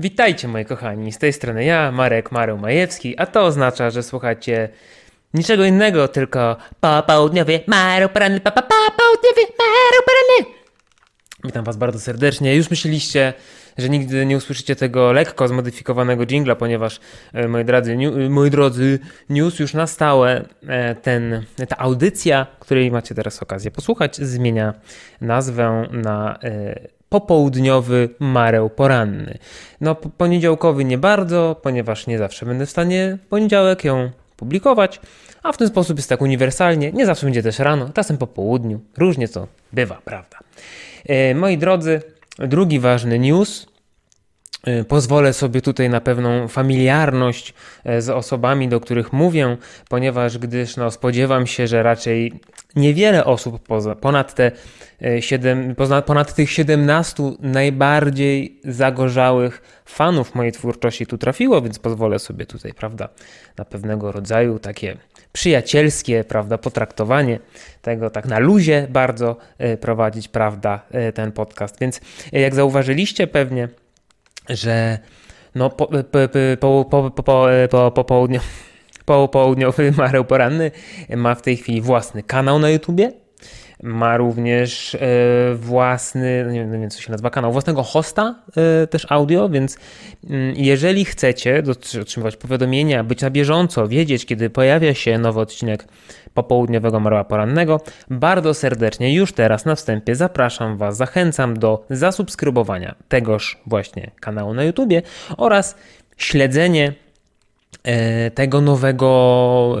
Witajcie moi kochani, z tej strony ja, Marek Mareł Majewski, a to oznacza, że słuchacie niczego innego, tylko popołudniowy Mareł Poranny, pa, pa, pa, południowy Mareł Poranny. Witam was bardzo serdecznie. Już myśleliście, że nigdy nie usłyszycie tego lekko zmodyfikowanego jingla, ponieważ e, moi drodzy, niu, moi drodzy, news już na stałe, e, ten, ta audycja, której macie teraz okazję posłuchać, zmienia nazwę na e, popołudniowy mareł poranny. No, poniedziałkowy nie bardzo, ponieważ nie zawsze będę w stanie poniedziałek ją publikować, a w ten sposób jest tak uniwersalnie. Nie zawsze będzie też rano, czasem po południu. Różnie to bywa, prawda? E, moi drodzy, drugi ważny news. E, pozwolę sobie tutaj na pewną familiarność e, z osobami, do których mówię, ponieważ gdyż no, spodziewam się, że raczej niewiele osób poza, ponad te 7, ponad tych 17 najbardziej zagorzałych fanów mojej twórczości tu trafiło, więc pozwolę sobie tutaj, prawda, na pewnego rodzaju takie przyjacielskie, prawda, potraktowanie tego tak na luzie bardzo e, prowadzić, prawda, e, ten podcast. Więc e, jak zauważyliście pewnie, że no po, po, po, po, po, po, po południu południowy Mareł Poranny ma w tej chwili własny kanał na YouTubie, ma również e, własny, no nie wiem, nie wiem co się nazywa kanał, własnego hosta e, też audio, więc mm, jeżeli chcecie otrzymywać powiadomienia, być na bieżąco, wiedzieć kiedy pojawia się nowy odcinek popołudniowego Marła Porannego, bardzo serdecznie już teraz na wstępie zapraszam Was, zachęcam do zasubskrybowania tegoż właśnie kanału na YouTubie oraz śledzenie tego nowego,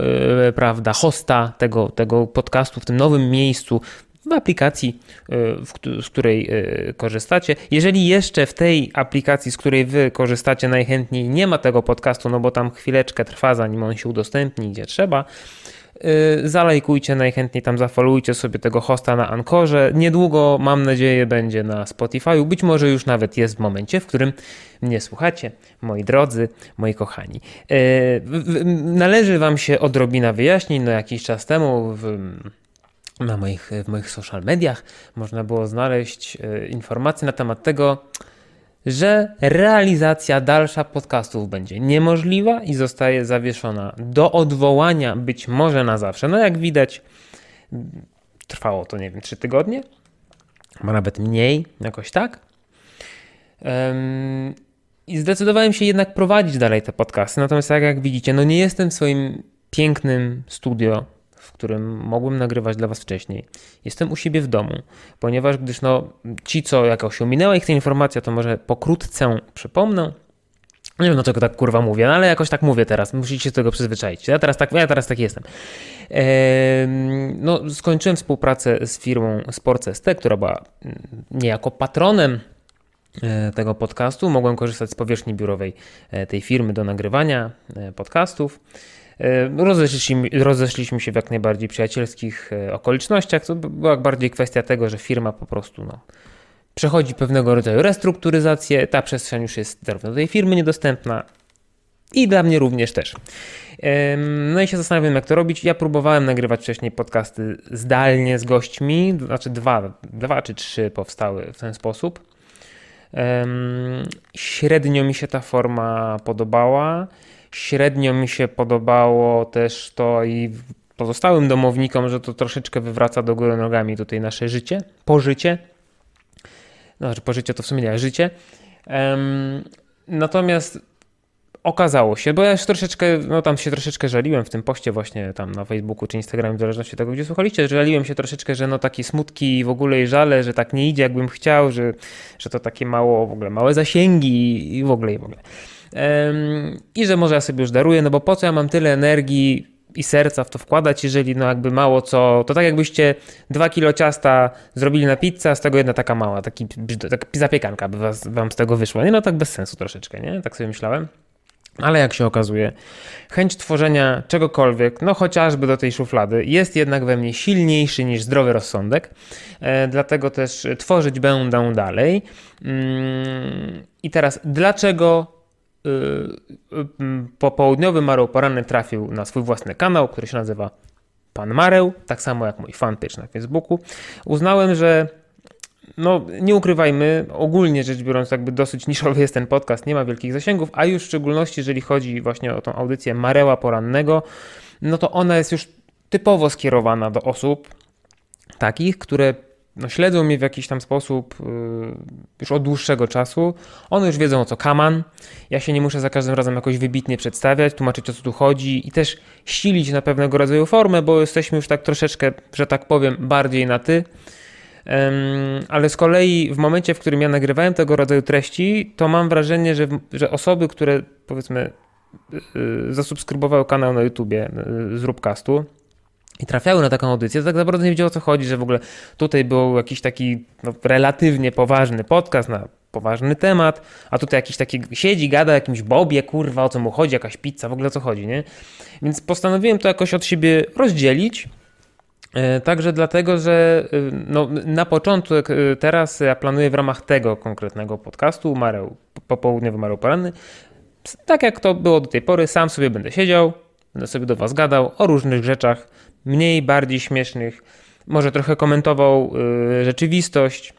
e, prawda, hosta tego, tego podcastu w tym nowym miejscu, w aplikacji, e, z której korzystacie. Jeżeli jeszcze w tej aplikacji, z której wy korzystacie najchętniej, nie ma tego podcastu, no bo tam chwileczkę trwa, zanim on się udostępni, gdzie trzeba, zalajkujcie najchętniej tam, zafollowujcie sobie tego hosta na Ankorze. Niedługo, mam nadzieję, będzie na Spotify. Być może już nawet jest w momencie, w którym mnie słuchacie, moi drodzy, moi kochani. Y, należy Wam się odrobina wyjaśnień. No, jakiś czas temu w, na moich, w moich social mediach można było znaleźć y, informacje na temat tego, że realizacja dalsza podcastów będzie niemożliwa i zostaje zawieszona do odwołania być może na zawsze. No jak widać, trwało to, nie wiem, trzy tygodnie, a nawet mniej, jakoś tak. I zdecydowałem się jednak prowadzić dalej te podcasty. Natomiast tak jak widzicie, no nie jestem w swoim pięknym studio w którym mogłem nagrywać dla Was wcześniej. Jestem u siebie w domu, ponieważ gdyż no, ci, co jakoś ominęła ich ta informacja, to może pokrótce przypomnę. Nie wiem, dlaczego tak kurwa mówię, no ale jakoś tak mówię teraz. Musicie się do tego przyzwyczaić. Ja teraz tak, ja teraz tak jestem. Eee, no, skończyłem współpracę z firmą SportsST, która była mm, niejako patronem e, tego podcastu. Mogłem korzystać z powierzchni biurowej e, tej firmy do nagrywania e, podcastów. E, rozeszliśmy, rozeszliśmy się w jak najbardziej przyjacielskich e, okolicznościach. To była bardziej kwestia tego, że firma po prostu no, przechodzi pewnego rodzaju restrukturyzację. Ta przestrzeń już jest zarówno tej firmy niedostępna i dla mnie również też. No i się zastanawiam, jak to robić. Ja próbowałem nagrywać wcześniej podcasty zdalnie z gośćmi, znaczy dwa, dwa czy trzy powstały w ten sposób. Średnio mi się ta forma podobała. Średnio mi się podobało też to i pozostałym domownikom, że to troszeczkę wywraca do góry nogami tutaj nasze życie, pożycie. No, że pożycie to w sumie nie, życie. Um, natomiast okazało się, bo ja już troszeczkę, no tam się troszeczkę żaliłem w tym poście właśnie tam na Facebooku czy Instagramie, w zależności od tego, gdzie słuchaliście, żaliłem się troszeczkę, że no takie smutki w ogóle i żale, że tak nie idzie jakbym chciał, że, że to takie mało, w ogóle małe zasięgi i w ogóle i w ogóle i że może ja sobie już daruję, no bo po co ja mam tyle energii i serca w to wkładać, jeżeli no jakby mało co, to tak jakbyście dwa kilo ciasta zrobili na pizzę, a z tego jedna taka mała, taki, taka zapiekanka by was, wam z tego wyszła. Nie no tak bez sensu troszeczkę, nie? Tak sobie myślałem. Ale jak się okazuje, chęć tworzenia czegokolwiek, no chociażby do tej szuflady, jest jednak we mnie silniejszy niż zdrowy rozsądek. E, dlatego też tworzyć będę dalej. Mm, I teraz, dlaczego popołudniowy Mareł Poranny trafił na swój własny kanał, który się nazywa Pan Mareł, tak samo jak mój fanpage na Facebooku. Uznałem, że no nie ukrywajmy, ogólnie rzecz biorąc, jakby dosyć niszowy jest ten podcast, nie ma wielkich zasięgów, a już w szczególności, jeżeli chodzi właśnie o tą audycję Mareła Porannego, no to ona jest już typowo skierowana do osób takich, które no, śledzą mnie w jakiś tam sposób yy, już od dłuższego czasu. One już wiedzą o co kaman. Ja się nie muszę za każdym razem jakoś wybitnie przedstawiać, tłumaczyć o co tu chodzi i też silić na pewnego rodzaju formę, bo jesteśmy już tak troszeczkę, że tak powiem, bardziej na ty. Ale z kolei w momencie, w którym ja nagrywałem tego rodzaju treści, to mam wrażenie, że, że osoby, które powiedzmy yy, zasubskrybowały kanał na YouTubie z Rubcastu, i trafiały na taką audycję, to tak naprawdę nie wiedziały o co chodzi, że w ogóle tutaj był jakiś taki no, relatywnie poważny podcast na poważny temat, a tutaj jakiś taki siedzi, gada o jakimś bobie, kurwa, o co mu chodzi, jakaś pizza, w ogóle o co chodzi, nie? Więc postanowiłem to jakoś od siebie rozdzielić. E, także dlatego, że e, no, na początek e, teraz ja planuję w ramach tego konkretnego podcastu Mareł, popołudniowy Mareł Poranny, tak jak to było do tej pory, sam sobie będę siedział, będę sobie do Was gadał o różnych rzeczach, mniej, bardziej śmiesznych. Może trochę komentował yy, rzeczywistość,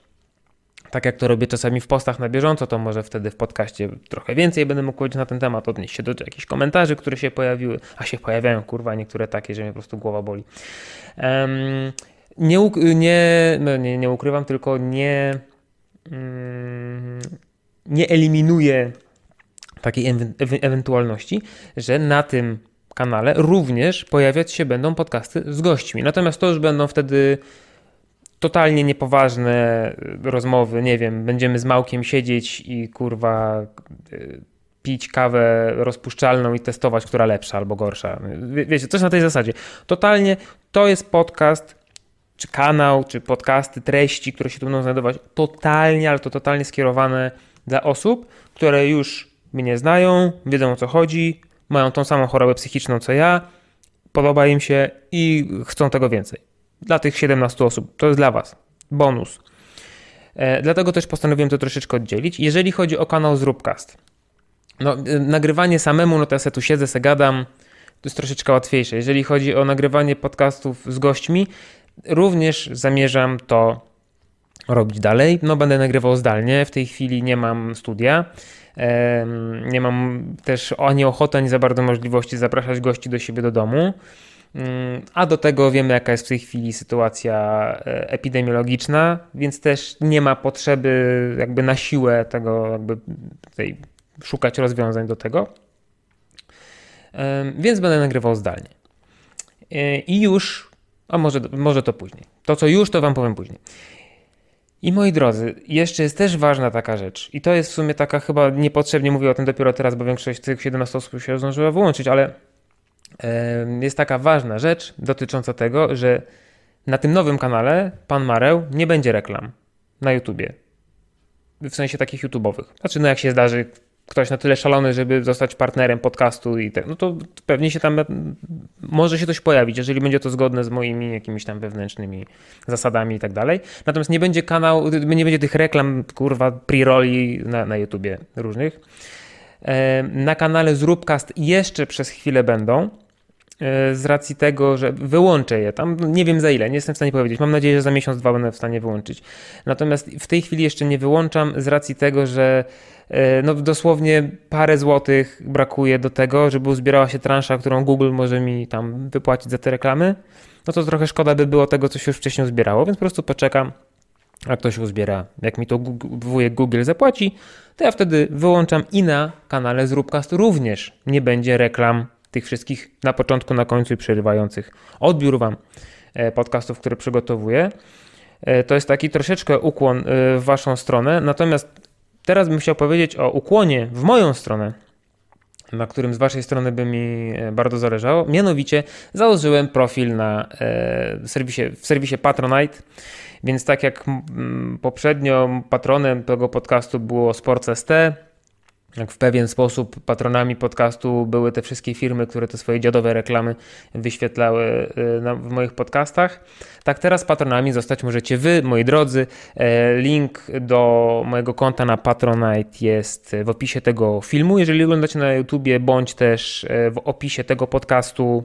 tak jak to robię czasami w postach na bieżąco, to może wtedy w podcaście trochę więcej będę mógł powiedzieć na ten temat, odnieść się do jakichś komentarzy, które się pojawiły, a się pojawiają, kurwa, niektóre takie, że mnie po prostu głowa boli. Um, nie, nie, no nie, nie ukrywam, tylko nie, mm, nie eliminuję takiej ewentualności, że na tym kanale również pojawiać się będą podcasty z gośćmi. Natomiast to już będą wtedy totalnie niepoważne rozmowy, nie wiem, będziemy z Małkiem siedzieć i kurwa y, pić kawę rozpuszczalną i testować, która lepsza albo gorsza. wiecie, coś na tej zasadzie. Totalnie to jest podcast, czy kanał, czy podcasty, treści, które się tu będą znajdować, totalnie, ale to totalnie skierowane dla osób, które już mnie znają, wiedzą o co chodzi, mają tą samą chorobę psychiczną co ja, podoba im się i chcą tego więcej. Dla tych 17 osób to jest dla Was bonus. E, dlatego też postanowiłem to troszeczkę oddzielić. Jeżeli chodzi o kanał Zróbcast, no, e, nagrywanie samemu, no to ja sobie tu siedzę, se gadam, to jest troszeczkę łatwiejsze. Jeżeli chodzi o nagrywanie podcastów z gośćmi, również zamierzam to robić dalej. No, będę nagrywał zdalnie. W tej chwili nie mam studia. Nie mam też ani ochoty, ani za bardzo możliwości zapraszać gości do siebie do domu. Mm, a do tego wiemy, jaka jest w tej chwili sytuacja e, epidemiologiczna, więc też nie ma potrzeby jakby na siłę tego, jakby tutaj szukać rozwiązań do tego. Więc będę nagrywał zdalnie. E, I już, a może, może to później. To, co już, to Wam powiem później. I moi drodzy, jeszcze jest też ważna taka rzecz, i to jest w sumie taka chyba niepotrzebnie mówię o tym dopiero teraz, bo większość tych 17 osób się zdążyła wyłączyć, ale jest taka ważna rzecz dotycząca tego, że na tym nowym kanale Pan Mareł nie będzie reklam na YouTubie. W sensie takich YouTube'owych. Znaczy, no jak się zdarzy ktoś na tyle szalony, żeby zostać partnerem podcastu i tak, no to pewnie się tam może się coś pojawić, jeżeli będzie to zgodne z moimi jakimiś tam wewnętrznymi zasadami i tak dalej. Natomiast nie będzie kanał, nie będzie tych reklam, kurwa, pre-roli na, na YouTubie różnych. Na kanale Zróbcast jeszcze przez chwilę będą, e, z racji tego, że wyłączę je tam, nie wiem za ile, nie jestem w stanie powiedzieć. Mam nadzieję, że za miesiąc, dwa będę w stanie wyłączyć. Natomiast w tej chwili jeszcze nie wyłączam z racji tego, że e, no dosłownie parę złotych brakuje do tego, żeby uzbierała się transza, którą Google może mi tam wypłacić za te reklamy. No to trochę szkoda by było tego, co się już wcześniej zbierało, więc po prostu poczekam, a ktoś uzbiera. Jak mi to wujek Google zapłaci, to ja wtedy wyłączam i na kanale Zróbcast również nie będzie reklam tych wszystkich na początku, na końcu i przerywających odbiór Wam e, podcastów, które przygotowuję. E, to jest taki troszeczkę ukłon e, w Waszą stronę, natomiast teraz bym chciał powiedzieć o ukłonie w moją stronę, na którym z Waszej strony by mi bardzo zależało. Mianowicie założyłem profil na serwisie, w serwisie Patronite. Więc tak jak poprzednio patronem tego podcastu było Sports.st, w pewien sposób patronami podcastu były te wszystkie firmy, które te swoje dziadowe reklamy wyświetlały y, w moich podcastach. Tak teraz patronami zostać możecie wy, moi drodzy. E, link do mojego konta na Patronite jest w opisie tego filmu, jeżeli oglądacie na YouTubie, bądź też e, w opisie tego podcastu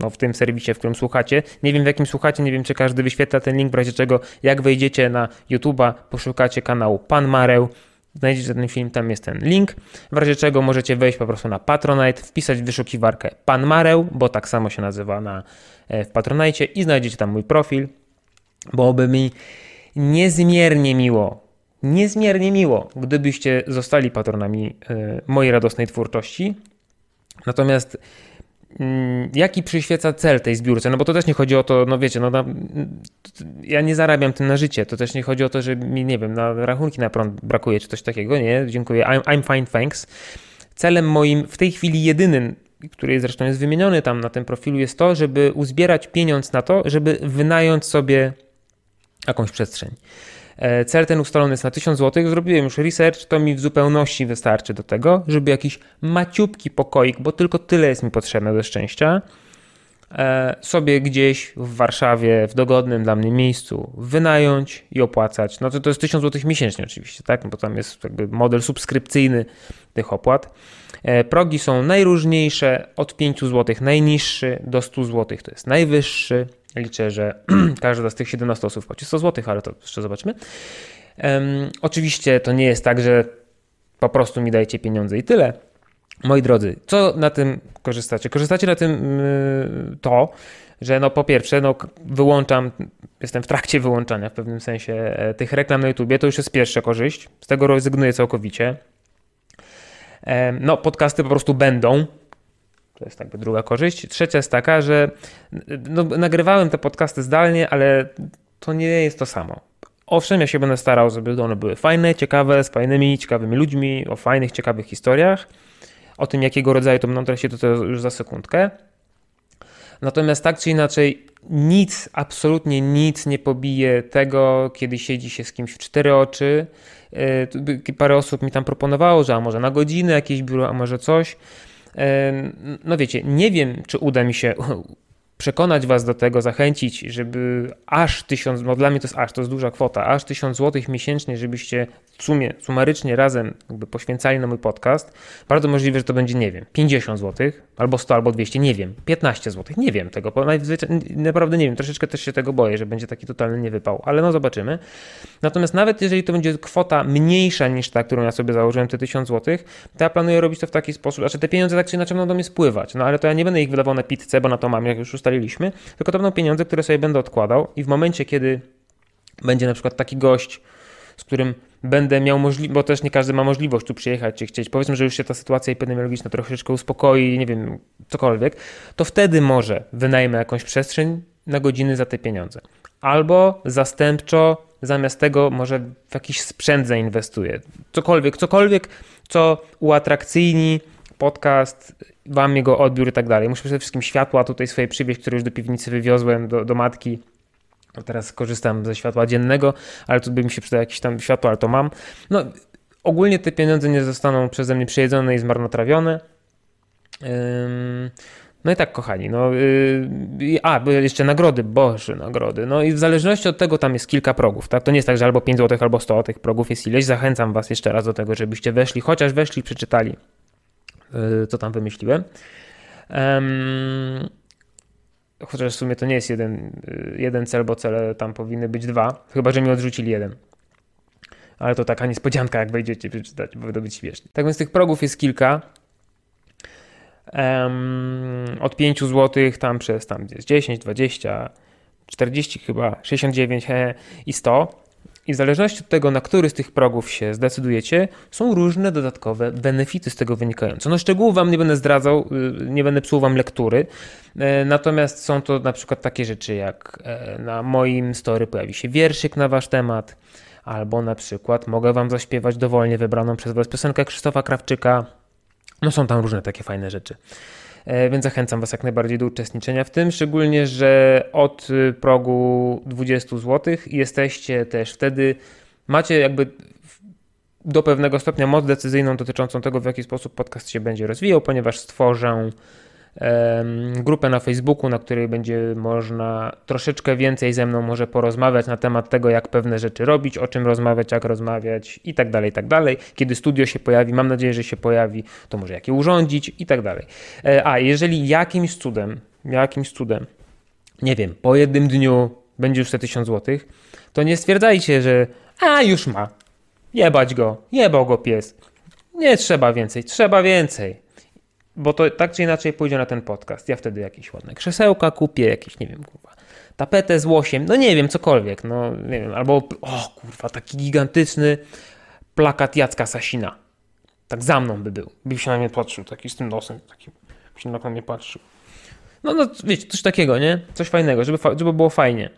no, w tym serwisie, w którym słuchacie. Nie wiem w jakim słuchacie, nie wiem czy każdy wyświetla ten link, w razie czego jak wejdziecie na YouTube'a, poszukacie kanału Pan Mareł, znajdziecie ten film, tam jest ten link, w razie czego możecie wejść po prostu na Patronite, wpisać w wyszukiwarkę Pan Mareł, bo tak samo się nazywa na, e, w Patronite i znajdziecie tam mój profil, byłoby mi niezmiernie miło, niezmiernie miło, gdybyście zostali patronami e, mojej radosnej twórczości. Natomiast jaki przyświeca cel tej zbiórce? No bo to też nie chodzi o to, no wiecie, no na, ja nie zarabiam tym na życie, to też nie chodzi o to, że mi, nie wiem, na rachunki na prąd brakuje czy coś takiego, nie, dziękuję, I'm, I'm fine, thanks. Celem moim w tej chwili jedynym, który zresztą jest wymieniony tam na tym profilu, jest to, żeby uzbierać pieniądz na to, żeby wynająć sobie jakąś przestrzeń. E, cel ten ustalony jest na 1000 zł. Zrobiłem już research, to mi w zupełności wystarczy do tego, żeby jakiś maciupki pokoik, bo tylko tyle jest mi potrzebne do szczęścia, e, sobie gdzieś w Warszawie, w dogodnym dla mnie miejscu wynająć i opłacać. No to, to jest 1000 zł miesięcznie oczywiście, tak? Bo tam jest jakby model subskrypcyjny tych opłat. E, progi są najróżniejsze, od 5 zł najniższy do 100 zł to jest najwyższy. Liczę, że każda z tych 17 osób płaci 100 zł, ale to jeszcze zobaczymy. Um, oczywiście to nie jest tak, że po prostu mi dajecie pieniądze i tyle. Moi drodzy, co na tym korzystacie? Korzystacie na tym yy, to, że no po pierwsze, no wyłączam, jestem w trakcie wyłączania w pewnym sensie e, tych reklam na YouTubie, to już jest pierwsza korzyść, z tego rezygnuję całkowicie. No podcasty po prostu będą, to jest jakby druga korzyść. Trzecia jest taka, że no, nagrywałem te podcasty zdalnie, ale to nie jest to samo. Owszem, ja się będę starał, żeby one były fajne, ciekawe, z fajnymi, ciekawymi ludźmi, o fajnych, ciekawych historiach. O tym, jakiego rodzaju to będą treści, to, to już za sekundkę. Natomiast tak czy inaczej, nic, absolutnie nic nie pobije tego, kiedy siedzi się z kimś w cztery oczy. Yy, parę osób mi tam proponowało, że a może na godzinę jakieś biuro, a może coś no wiecie, nie wiem, czy uda mi się przekonać was do tego, zachęcić, żeby aż tysiąc, no dla mnie to jest aż, to jest duża kwota, aż tysiąc złotych miesięcznie, żebyście w sumie, sumarycznie razem jakby poświęcali na mój podcast, bardzo możliwe, że to będzie, nie wiem, 50 złotych, albo 100, albo 200, nie wiem, 15 złotych, nie wiem tego, bo naprawdę nie wiem, troszeczkę też się tego boję, że będzie taki totalny niewypał, ale no zobaczymy. Natomiast nawet jeżeli to będzie kwota mniejsza niż ta, którą ja sobie założyłem, te 1000 złotych, to ja planuję robić to w taki sposób, znaczy te pieniądze tak czy inaczej będą do mnie spływać, no ale to ja nie będę ich wydawał na pizzę, bo na to mam, jak już ustaliliśmy, tylko to będą pieniądze, które sobie będę odkładał i w momencie, kiedy będzie na przykład taki gość, z którym będę miał możliwość, bo też nie każdy ma możliwość tu przyjechać czy chcieć, powiedzmy, że już się ta sytuacja epidemiologiczna troszeczkę uspokoi, nie wiem, cokolwiek, to wtedy może wynajmę jakąś przestrzeń na godziny za te pieniądze. Albo zastępczo zamiast tego może w jakiś sprzęt zainwestuję. Cokolwiek, cokolwiek, co uatrakcyjni podcast, wam jego odbiór i tak dalej. Muszę przede wszystkim światła tutaj swoje przywieźć, które już do piwnicy wywiozłem, do, do matki Teraz korzystam ze światła dziennego, ale tu by mi się przydało jakieś tam światło, ale to mam. No, ogólnie te pieniądze nie zostaną przeze mnie przejedzone i zmarnotrawione. No i tak, kochani, no, yy, a, jeszcze nagrody, boże, nagrody. No i w zależności od tego tam jest kilka progów, tak? To nie jest tak, że albo 5 zł, albo 100, tych progów jest ileś. Zachęcam was jeszcze raz do tego, żebyście weszli, chociaż weszli, przeczytali, co tam wymyśliłem. Um, Chociaż w sumie to nie jest jeden, y, jeden cel, bo cele tam powinny być dwa. Chyba, że mi odrzucili jeden. Ale to taka niespodzianka, jak wejdziecie przeczytać, bo to być śmieszne. Tak więc tych progów jest kilka. Um, od 5 zł tam przez tam jest 10, 20, 40 chyba, 69 he, i 100. I w zależności od tego, na który z tych progów się zdecydujecie, są różne dodatkowe benefity z tego wynikające. No szczegółów wam nie będę zdradzał, y, nie będę psuł wam lektury, e, natomiast są to na przykład takie rzeczy jak e, na moim story pojawi się wierszyk na wasz temat, albo na przykład mogę wam zaśpiewać dowolnie wybraną przez was piosenkę Krzysztofa Krawczyka. No są tam różne takie fajne rzeczy. E, więc zachęcam Was jak najbardziej do uczestniczenia w tym, szczególnie, że od y, progu 20 zł jesteście też wtedy, macie jakby do pewnego stopnia moc decyzyjną dotyczącą tego, w jaki sposób podcast się będzie rozwijał, ponieważ stworzę grupę na Facebooku, na której będzie można troszeczkę więcej ze mną może porozmawiać na temat tego, jak pewne rzeczy robić, o czym rozmawiać, jak rozmawiać i tak dalej, i tak dalej. Kiedy studio się pojawi, mam nadzieję, że się pojawi, to może jak je urządzić i tak dalej. E, a jeżeli jakimś cudem, jakimś cudem, nie wiem, po jednym dniu będzie już te 1000 złotych, to nie stwierdzajcie, że a już ma, jebać go, jebał go pies. Nie trzeba więcej, trzeba więcej bo to tak czy inaczej pójdzie na ten podcast. Ja wtedy jakieś ładne krzesełka kupię, jakieś, nie wiem, kurwa, tapetę z łosiem, no nie wiem, cokolwiek, no nie wiem, albo, o kurwa, taki gigantyczny plakat Jacka Sasina. Tak za mną by był. By się na mnie patrzył, taki z tym nosem, taki by się na mnie patrzył. No, no wiecie, coś takiego, nie? Coś fajnego, żeby, żeby było fajnie.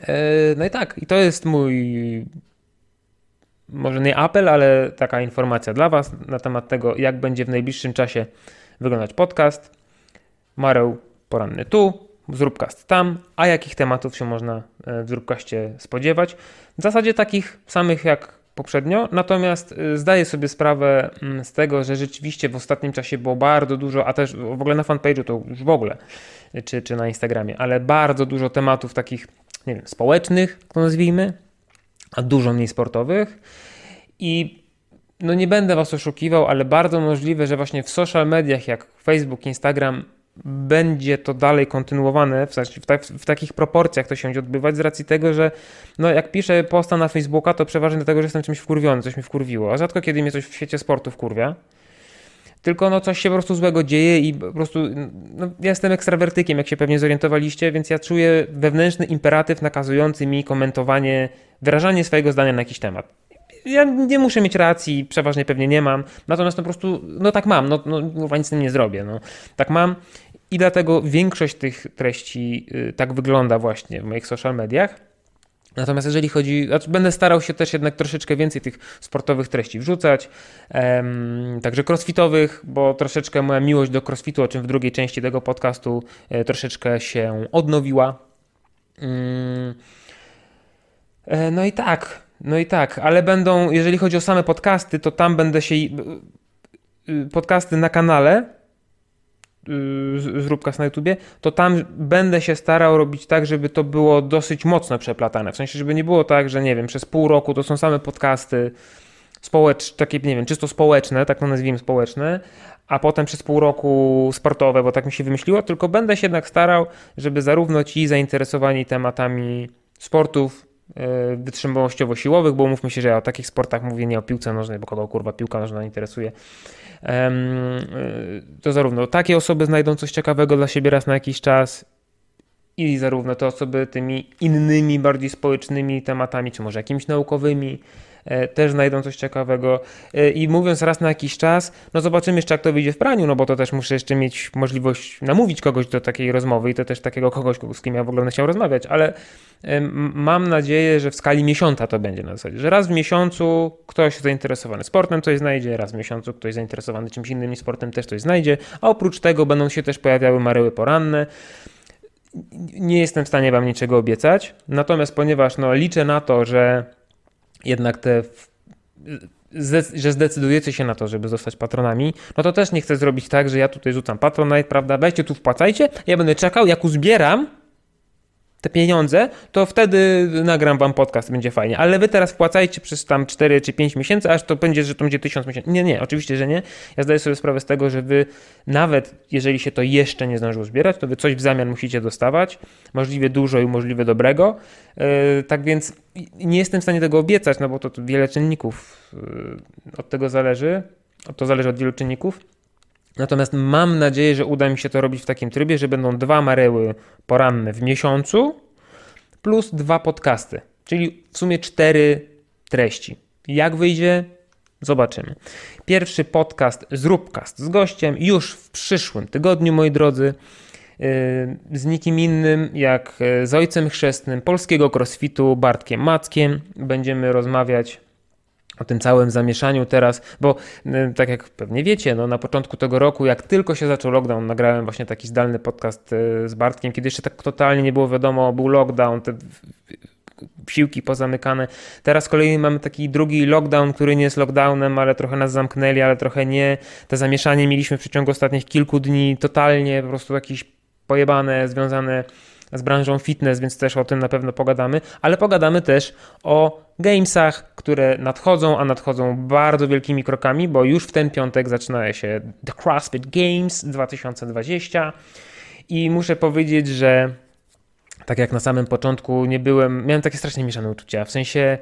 Eee, no i tak, i to jest mój może nie apel, ale taka informacja dla Was na temat tego, jak będzie w najbliższym czasie wyglądać podcast. Mareł poranny tu, zróbcast tam, a jakich tematów się można e, w zróbkaście spodziewać. W zasadzie takich samych jak poprzednio, natomiast e, zdaję sobie sprawę mm, z tego, że rzeczywiście w ostatnim czasie było bardzo dużo, a też w ogóle na fanpage'u to już w ogóle, czy, czy na Instagramie, ale bardzo dużo tematów takich, nie wiem, społecznych, to nazwijmy, a dużo mniej sportowych. I no nie będę Was oszukiwał, ale bardzo możliwe, że właśnie w social mediach jak Facebook, Instagram będzie to dalej kontynuowane, w, w, ta, w, takich proporcjach to się będzie odbywać, z racji tego, że no jak piszę posta na Facebooka, to przeważnie dlatego, że jestem czymś wkurwiony, coś mi wkurwiło, a rzadko kiedy mnie coś w świecie sportu wkurwia. Tylko no coś się po prostu złego dzieje i po prostu no, ja jestem ekstrawertykiem, jak się pewnie zorientowaliście, więc ja czuję wewnętrzny imperatyw nakazujący mi komentowanie, wyrażanie swojego zdania na jakiś temat ja nie muszę mieć racji, przeważnie pewnie nie mam, natomiast no po prostu, no tak mam, no, no nic z tym nie zrobię, no. Tak mam i dlatego większość tych treści y, tak wygląda właśnie w moich social mediach. Natomiast jeżeli chodzi, znaczy będę starał się też jednak troszeczkę więcej tych sportowych treści wrzucać, um, także crossfitowych, bo troszeczkę moja miłość do crossfitu, o czym w drugiej części tego podcastu e, troszeczkę się odnowiła. Um, e, no i tak, no i tak, ale będą, jeżeli chodzi o same podcasty, to tam będę się. Y, podcasty na kanale Zróbkas na YouTubie, to tam będę się starał robić tak, żeby to było dosyć mocno przeplatane. W sensie, żeby nie było tak, że nie wiem, przez pół roku to są same podcasty społeczne, takie, nie wiem, czysto społeczne, tak to nazwijmy społeczne, a potem przez pół roku sportowe, bo tak mi się wymyśliło, tylko będę się jednak starał, żeby zarówno ci zainteresowani tematami sportów, E, wytrzymałościowo-siłowych, bo mówmy się, że ja o takich sportach mówię nie o piłce nożnej, bo kogo kurwa piłka nożna interesuje. E, to zarówno takie osoby znajdą coś ciekawego dla siebie raz na jakiś czas i zarówno te osoby tymi innymi, bardziej społecznymi tematami, czy może jakimiś naukowymi, też znajdą coś ciekawego. E, I mówiąc raz na jakiś czas, no zobaczymy jeszcze jak to wyjdzie w praniu, no bo to też muszę jeszcze mieć możliwość namówić kogoś do takiej rozmowy i to też takiego kogoś, z kim ja w ogóle będę chciał rozmawiać, ale mam nadzieję, że w skali miesiąca to będzie na zasadzie, że raz w miesiącu ktoś zainteresowany sportem coś znajdzie, raz w miesiącu ktoś zainteresowany czymś innym niż sportem też coś znajdzie, a oprócz tego będą się też pojawiały maryły poranne. Nie jestem w stanie Wam niczego obiecać, natomiast ponieważ no, liczę na to, że jednak te że zdecydujecie się na to, żeby zostać patronami, no to też nie chcę zrobić tak, że ja tutaj rzucam patronite, prawda, weźcie tu wpłacajcie, ja będę czekał, jak uzbieram te pieniądze, to wtedy nagram wam podcast, będzie fajnie. Ale wy teraz wpłacajcie przez tam 4 czy 5 miesięcy, aż to będzie, że to będzie 1000 miesięcy. Nie, nie, oczywiście, że nie. Ja zdaję sobie sprawę z tego, że wy nawet jeżeli się to jeszcze nie zdążyło zbierać, to wy coś w zamian musicie dostawać, możliwie dużo i możliwie dobrego. Yy, tak więc nie jestem w stanie tego obiecać, no bo to, to wiele czynników yy, od tego zależy. To zależy od wielu czynników. Natomiast mam nadzieję, że uda mi się to robić w takim trybie, że będą dwa mareły poranne w miesiącu plus dwa podcasty, czyli w sumie cztery treści. Jak wyjdzie? Zobaczymy. Pierwszy podcast Zróbcast z gościem już w przyszłym tygodniu, moi drodzy. Yy, z nikim innym jak yy, z ojcem chrzestnym polskiego crossfitu Bartkiem Mackiem. Będziemy rozmawiać o tym całym zamieszaniu teraz, bo tak jak pewnie wiecie, no, na początku tego roku, jak tylko się zaczął lockdown, nagrałem właśnie taki zdalny podcast y, z Bartkiem, kiedy jeszcze tak totalnie nie było wiadomo, był lockdown, te siłki pozamykane. Teraz kolei mamy taki drugi lockdown, który nie jest lockdownem, ale trochę nas zamknęli, ale trochę nie. To zamieszanie mieliśmy w przeciągu ostatnich kilku dni totalnie, po prostu jakieś pojebane, związane z branżą fitness, więc też o tym na pewno pogadamy, ale pogadamy też o gamesach, które nadchodzą, a nadchodzą bardzo wielkimi krokami, bo już w ten piątek zaczyna się The CrossFit Games 2020 i muszę powiedzieć, że tak jak na samym początku nie byłem, miałem takie strasznie mieszane uczucia, w sensie,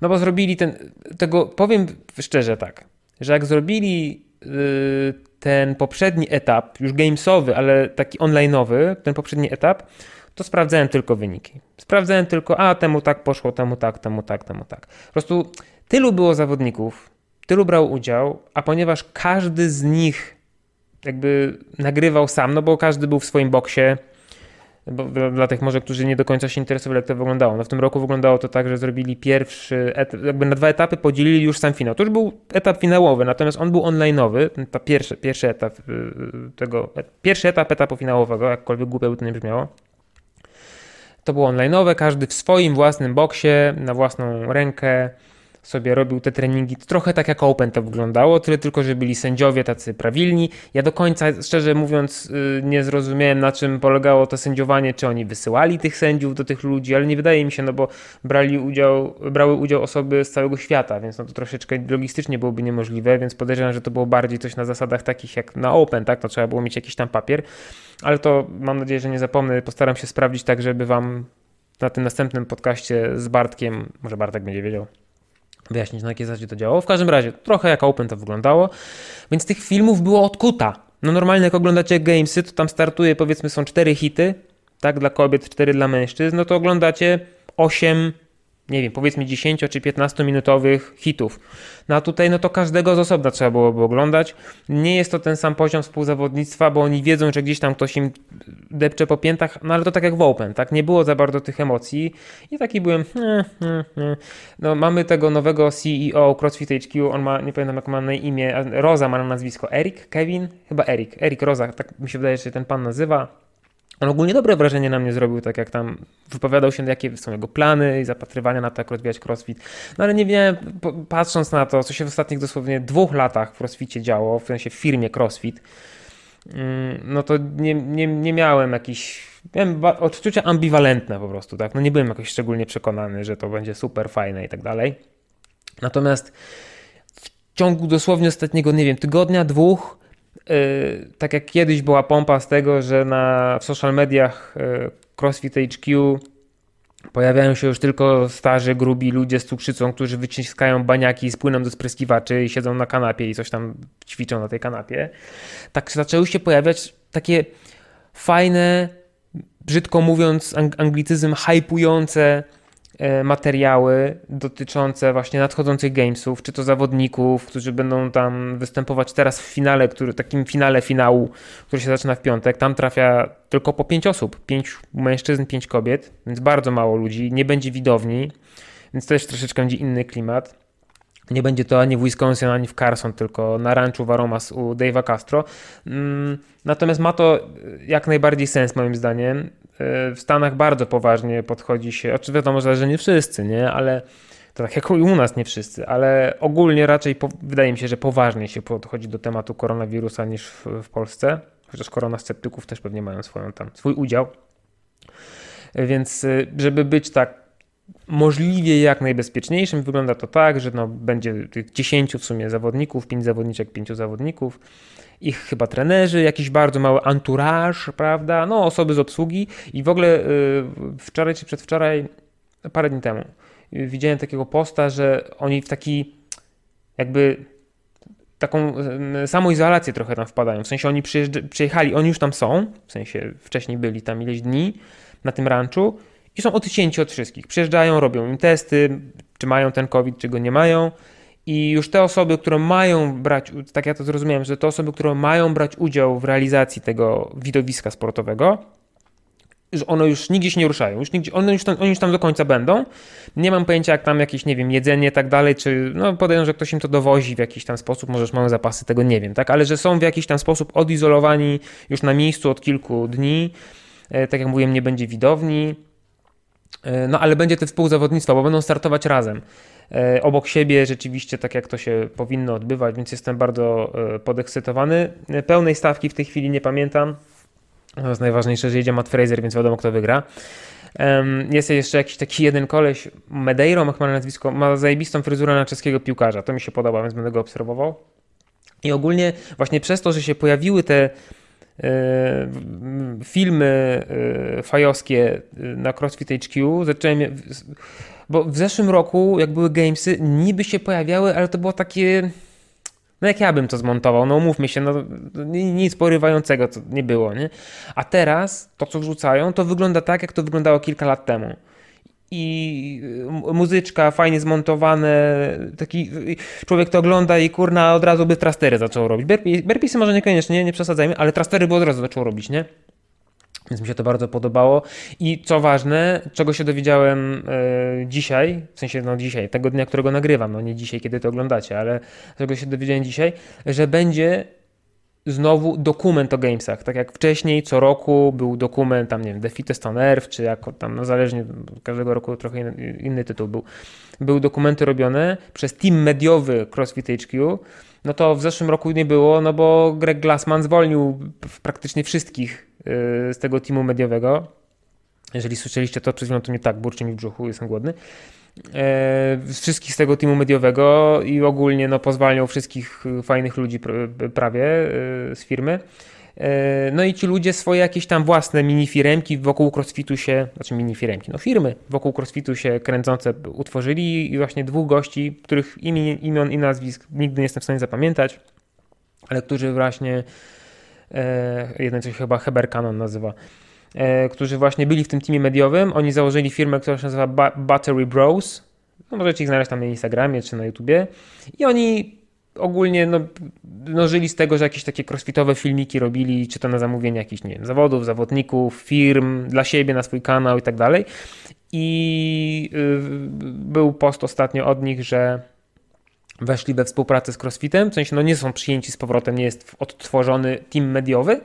no bo zrobili ten, tego, powiem szczerze tak, że jak zrobili yy, ten poprzedni etap, już gamesowy, ale taki onlineowy, ten poprzedni etap, to sprawdzałem tylko wyniki. Sprawdzałem tylko, a temu tak poszło, temu tak, temu tak, temu tak. Po prostu tylu było zawodników, tylu brał udział, a ponieważ każdy z nich jakby nagrywał sam, no bo każdy był w swoim boksie, bo dla tych może, którzy nie do końca się interesowali, jak to wyglądało. No w tym roku wyglądało to tak, że zrobili pierwszy, etap, jakby na dwa etapy podzielili już sam finał. To już był etap finałowy, natomiast on był onlineowy, ta pierwszy, pierwszy etap y, y, tego, pierwszy etap etapu finałowego, jakkolwiek głupio by to nie brzmiało. To było onlineowe, każdy w swoim własnym boksie, na własną rękę sobie robił te treningi. Trochę tak jak Open to wyglądało, tyle tylko, że byli sędziowie tacy prawilni. Ja do końca, szczerze mówiąc, y, nie zrozumiałem na czym polegało to sędziowanie, czy oni wysyłali tych sędziów do tych ludzi, ale nie wydaje mi się, no bo brali udział, brały udział osoby z całego świata, więc no to troszeczkę logistycznie byłoby niemożliwe, więc podejrzewam, że to było bardziej coś na zasadach takich jak na Open, tak? To trzeba było mieć jakiś tam papier, ale to mam nadzieję, że nie zapomnę, postaram się sprawdzić tak, żeby wam na tym następnym podcaście z Bartkiem, może Bartek będzie wiedział, wyjaśnić, na jakiej zasadzie to działało. W każdym razie, trochę jak Open to wyglądało, więc tych filmów było odkuta. No normalnie jak oglądacie Gamesy, to tam startuje, powiedzmy są cztery hity, tak, dla kobiet, cztery dla mężczyzn, no to oglądacie 8 nie wiem, powiedzmy 10 czy 15 minutowych hitów. No a tutaj no to każdego z osobna trzeba byłoby oglądać. Nie jest to ten sam poziom współzawodnictwa, bo oni wiedzą, że gdzieś tam ktoś im depcze po piętach, no ale to tak jak w Open, tak? Nie było za bardzo tych emocji i taki byłem nie, nie, nie. no mamy tego nowego CEO CrossFit HQ, on ma, nie pamiętam jak ma na imię, Roza ma na nazwisko, Erik, Kevin? Chyba Erik, Erik Roza, tak mi się wydaje, że się ten pan nazywa on ogólnie dobre wrażenie na mnie zrobił, tak jak tam wypowiadał się, jakie są jego plany i zapatrywania na to, jak rozwijać crossfit. No ale nie wiem, patrząc na to, co się w ostatnich dosłownie dwóch latach w crossficie działo, w sensie w firmie crossfit, mm, no to nie, nie, nie miałem jakichś, miałem odczucia ambiwalentne po prostu, tak? No nie byłem jakoś szczególnie przekonany, że to będzie super fajne i tak dalej. Natomiast w ciągu dosłownie ostatniego, nie wiem, tygodnia, dwóch, tak jak kiedyś była pompa z tego, że na, w social mediach y, CrossFit HQ pojawiają się już tylko starzy, grubi ludzie z cukrzycą, którzy wyciskają baniaki z płynem do spryskiwaczy i siedzą na kanapie i coś tam ćwiczą na tej kanapie. Tak zaczęły się pojawiać takie fajne, brzydko mówiąc anglicyzm, hypujące materiały dotyczące właśnie nadchodzących gamesów, czy to zawodników, którzy będą tam występować teraz w finale, który, takim finale finału, który się zaczyna w piątek. Tam trafia tylko po pięć osób, pięć mężczyzn, pięć kobiet, więc bardzo mało ludzi, nie będzie widowni, więc też troszeczkę będzie inny klimat. Nie będzie to ani w Wisconsin, ani w Carson, tylko na ranchu Varomas u Dave'a Castro. Mm, natomiast ma to jak najbardziej sens moim zdaniem. E, w Stanach bardzo poważnie podchodzi się, oczywiście wiadomo, że nie wszyscy, nie, ale to tak jak u nas nie wszyscy, ale ogólnie raczej po, wydaje mi się, że poważnie się podchodzi do tematu koronawirusa niż w, w Polsce, chociaż koronasceptyków też pewnie mają swoją tam, swój udział. Więc e, żeby być tak możliwie jak najbezpieczniejszym. Wygląda to tak, że no, będzie tych 10 w sumie zawodników, 5 zawodniczek, 5 zawodników, ich chyba trenerzy, jakiś bardzo mały entourage, prawda? No, osoby z obsługi i w ogóle yy, wczoraj czy przedwczoraj, parę dni temu, yy, widziałem takiego posta, że oni w taki jakby taką yy, samoizolację trochę tam wpadają. W sensie oni przyjechali, oni już tam są, w sensie wcześniej byli tam ileś dni na tym ranchu i są odcięci od wszystkich. Przyjeżdżają, robią im testy, czy mają ten COVID, czy go nie mają. I już te osoby, które mają brać, tak ja to zrozumiałem, że te osoby, które mają brać udział w realizacji tego widowiska sportowego, że one już nigdzie się nie ruszają, już nigdzie, one, już tam, oni już tam do końca będą. Nie mam pojęcia, jak tam jakieś, nie wiem, jedzenie i tak dalej, czy, no podejrzewam, że ktoś im to dowozi w jakiś tam sposób, może już mają zapasy, tego nie wiem, tak, ale że są w jakiś tam sposób odizolowani już na miejscu od kilku dni, e, tak jak mówiłem, nie będzie widowni, no ale będzie to współzawodnictwo, bo będą startować razem. E, obok siebie rzeczywiście tak jak to się powinno odbywać, więc jestem bardzo e, podekscytowany. Pełnej stawki w tej chwili nie pamiętam. To jest najważniejsze, że jedzie Matt Fraser, więc wiadomo kto wygra. Jest jeszcze jakiś taki jeden koleś, Medeiro, ma chyba nazwisko, ma zajebistą fryzurę na czeskiego piłkarza. To mi się podoba, więc będę go obserwował. I ogólnie właśnie przez to, że się pojawiły te E, filmy e, fajowskie e, na CrossFit HQ, zacząłem, bo w zeszłym roku, jak były gamesy, niby się pojawiały, ale to było takie, no jak ja bym to zmontował, no umówmy się, no nic porywającego to nie było, nie? A teraz to, co wrzucają, to wygląda tak, jak to wyglądało kilka lat temu i y, muzyczka fajnie zmontowane, taki człowiek to ogląda i kurna od razu by trastery zaczął robić. Berpisy może niekoniecznie, nie przesadzajmy, ale trastery by od razu zaczął robić, nie? Więc mi się to bardzo podobało. I co ważne, czego się dowiedziałem e, dzisiaj, w sensie no dzisiaj, tego dnia, którego nagrywam, no nie dzisiaj, kiedy to oglądacie, ale czego się dowiedziałem dzisiaj, że będzie znowu dokument o gamesach. Tak jak wcześniej, co roku był dokument, tam nie wiem, The Fittest on Earth, czy jako tam, no zależnie, każdego roku trochę inny, inny tytuł był. Były dokumenty robione przez team mediowy CrossFit HQ, no to w zeszłym roku nie było, no bo Greg Glassman zwolnił praktycznie wszystkich y, z tego teamu mediowego. Jeżeli słyszeliście to chwilą, to nie tak, burczy mi w brzuchu, jestem głodny. E, wszystkich z tego teamu mediowego i ogólnie no, pozwalniał wszystkich fajnych ludzi prawie e, z firmy. E, no i ci ludzie swoje jakieś tam własne mini firemki wokół crossfitu się, znaczy mini firemki, no firmy wokół crossfitu się kręcące utworzyli i właśnie dwóch gości, których imion, imion i nazwisk nigdy nie jestem w stanie zapamiętać, ale którzy właśnie, jeden coś chyba Heber Canon nazywa, E, którzy właśnie byli w tym teamie mediowym. Oni założyli firmę, która się nazywa ba Battery Bros. No, możecie ich znaleźć tam na Instagramie czy na YouTubie. I oni ogólnie no, no, żyli z tego, że jakieś takie crossfitowe filmiki robili, czy to na zamówienie jakichś, nie wiem, zawodów, zawodników, firm, dla siebie, na swój kanał i tak dalej. I yy, był post ostatnio od nich, że weszli we współpracę z crossfitem, w sensie no nie są przyjęci z powrotem, nie jest odtworzony team mediowy,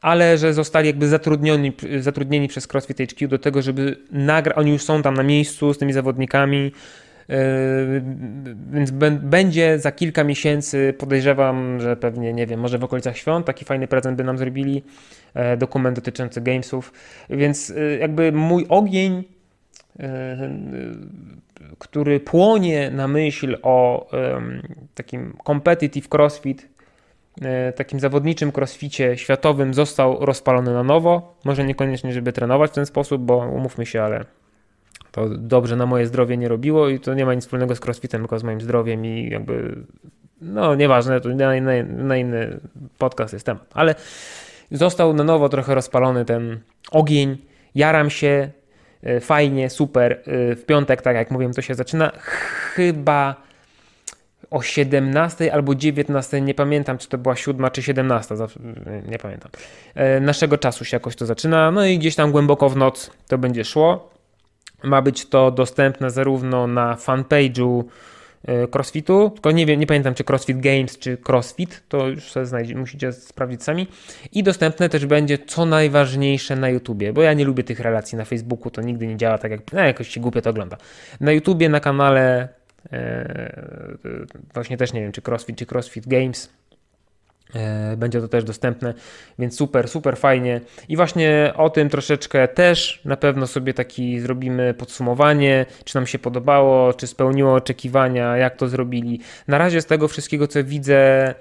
ale że zostali jakby zatrudnieni, zatrudnieni przez CrossFit HQ do tego, żeby nagrać, oni już są tam na miejscu z tymi zawodnikami, yy, więc będzie za kilka miesięcy, podejrzewam, że pewnie, nie wiem, może w okolicach świąt taki fajny prezent by nam zrobili, e, dokument dotyczący gamesów, więc e, jakby mój ogień, e, który płonie na myśl o takim competitive crossfit, takim zawodniczym crossficie światowym został rozpalony na nowo. Może niekoniecznie, żeby trenować w ten sposób, bo umówmy się, ale to dobrze na moje zdrowie nie robiło i to nie ma nic wspólnego z crossfitem, tylko z moim zdrowiem i jakby, no nieważne, to na, na, na inny podcast jest temat, ale został na nowo trochę rozpalony ten ogień, jaram się, e, fajnie, super, e, w piątek, tak jak mówiłem, to się zaczyna, chyba o 17 albo 19, nie pamiętam czy to była 7 czy 17, nie pamiętam. E, naszego czasu się jakoś to zaczyna, no i gdzieś tam głęboko w noc to będzie szło. Ma być to dostępne zarówno na fanpage'u e, CrossFitu, tylko nie wiem, nie pamiętam czy CrossFit Games czy CrossFit, to już sobie znajdzie, musicie sprawdzić sami. I dostępne też będzie co najważniejsze na YouTubie, bo ja nie lubię tych relacji na Facebooku, to nigdy nie działa tak jak, no jakoś się głupio to ogląda. Na YouTubie, na kanale właśnie też nie wiem, czy CrossFit, czy CrossFit Games. E, będzie to też dostępne, więc super, super fajnie. I właśnie o tym troszeczkę też na pewno sobie taki zrobimy podsumowanie, czy nam się podobało, czy spełniło oczekiwania, jak to zrobili. Na razie z tego wszystkiego, co widzę,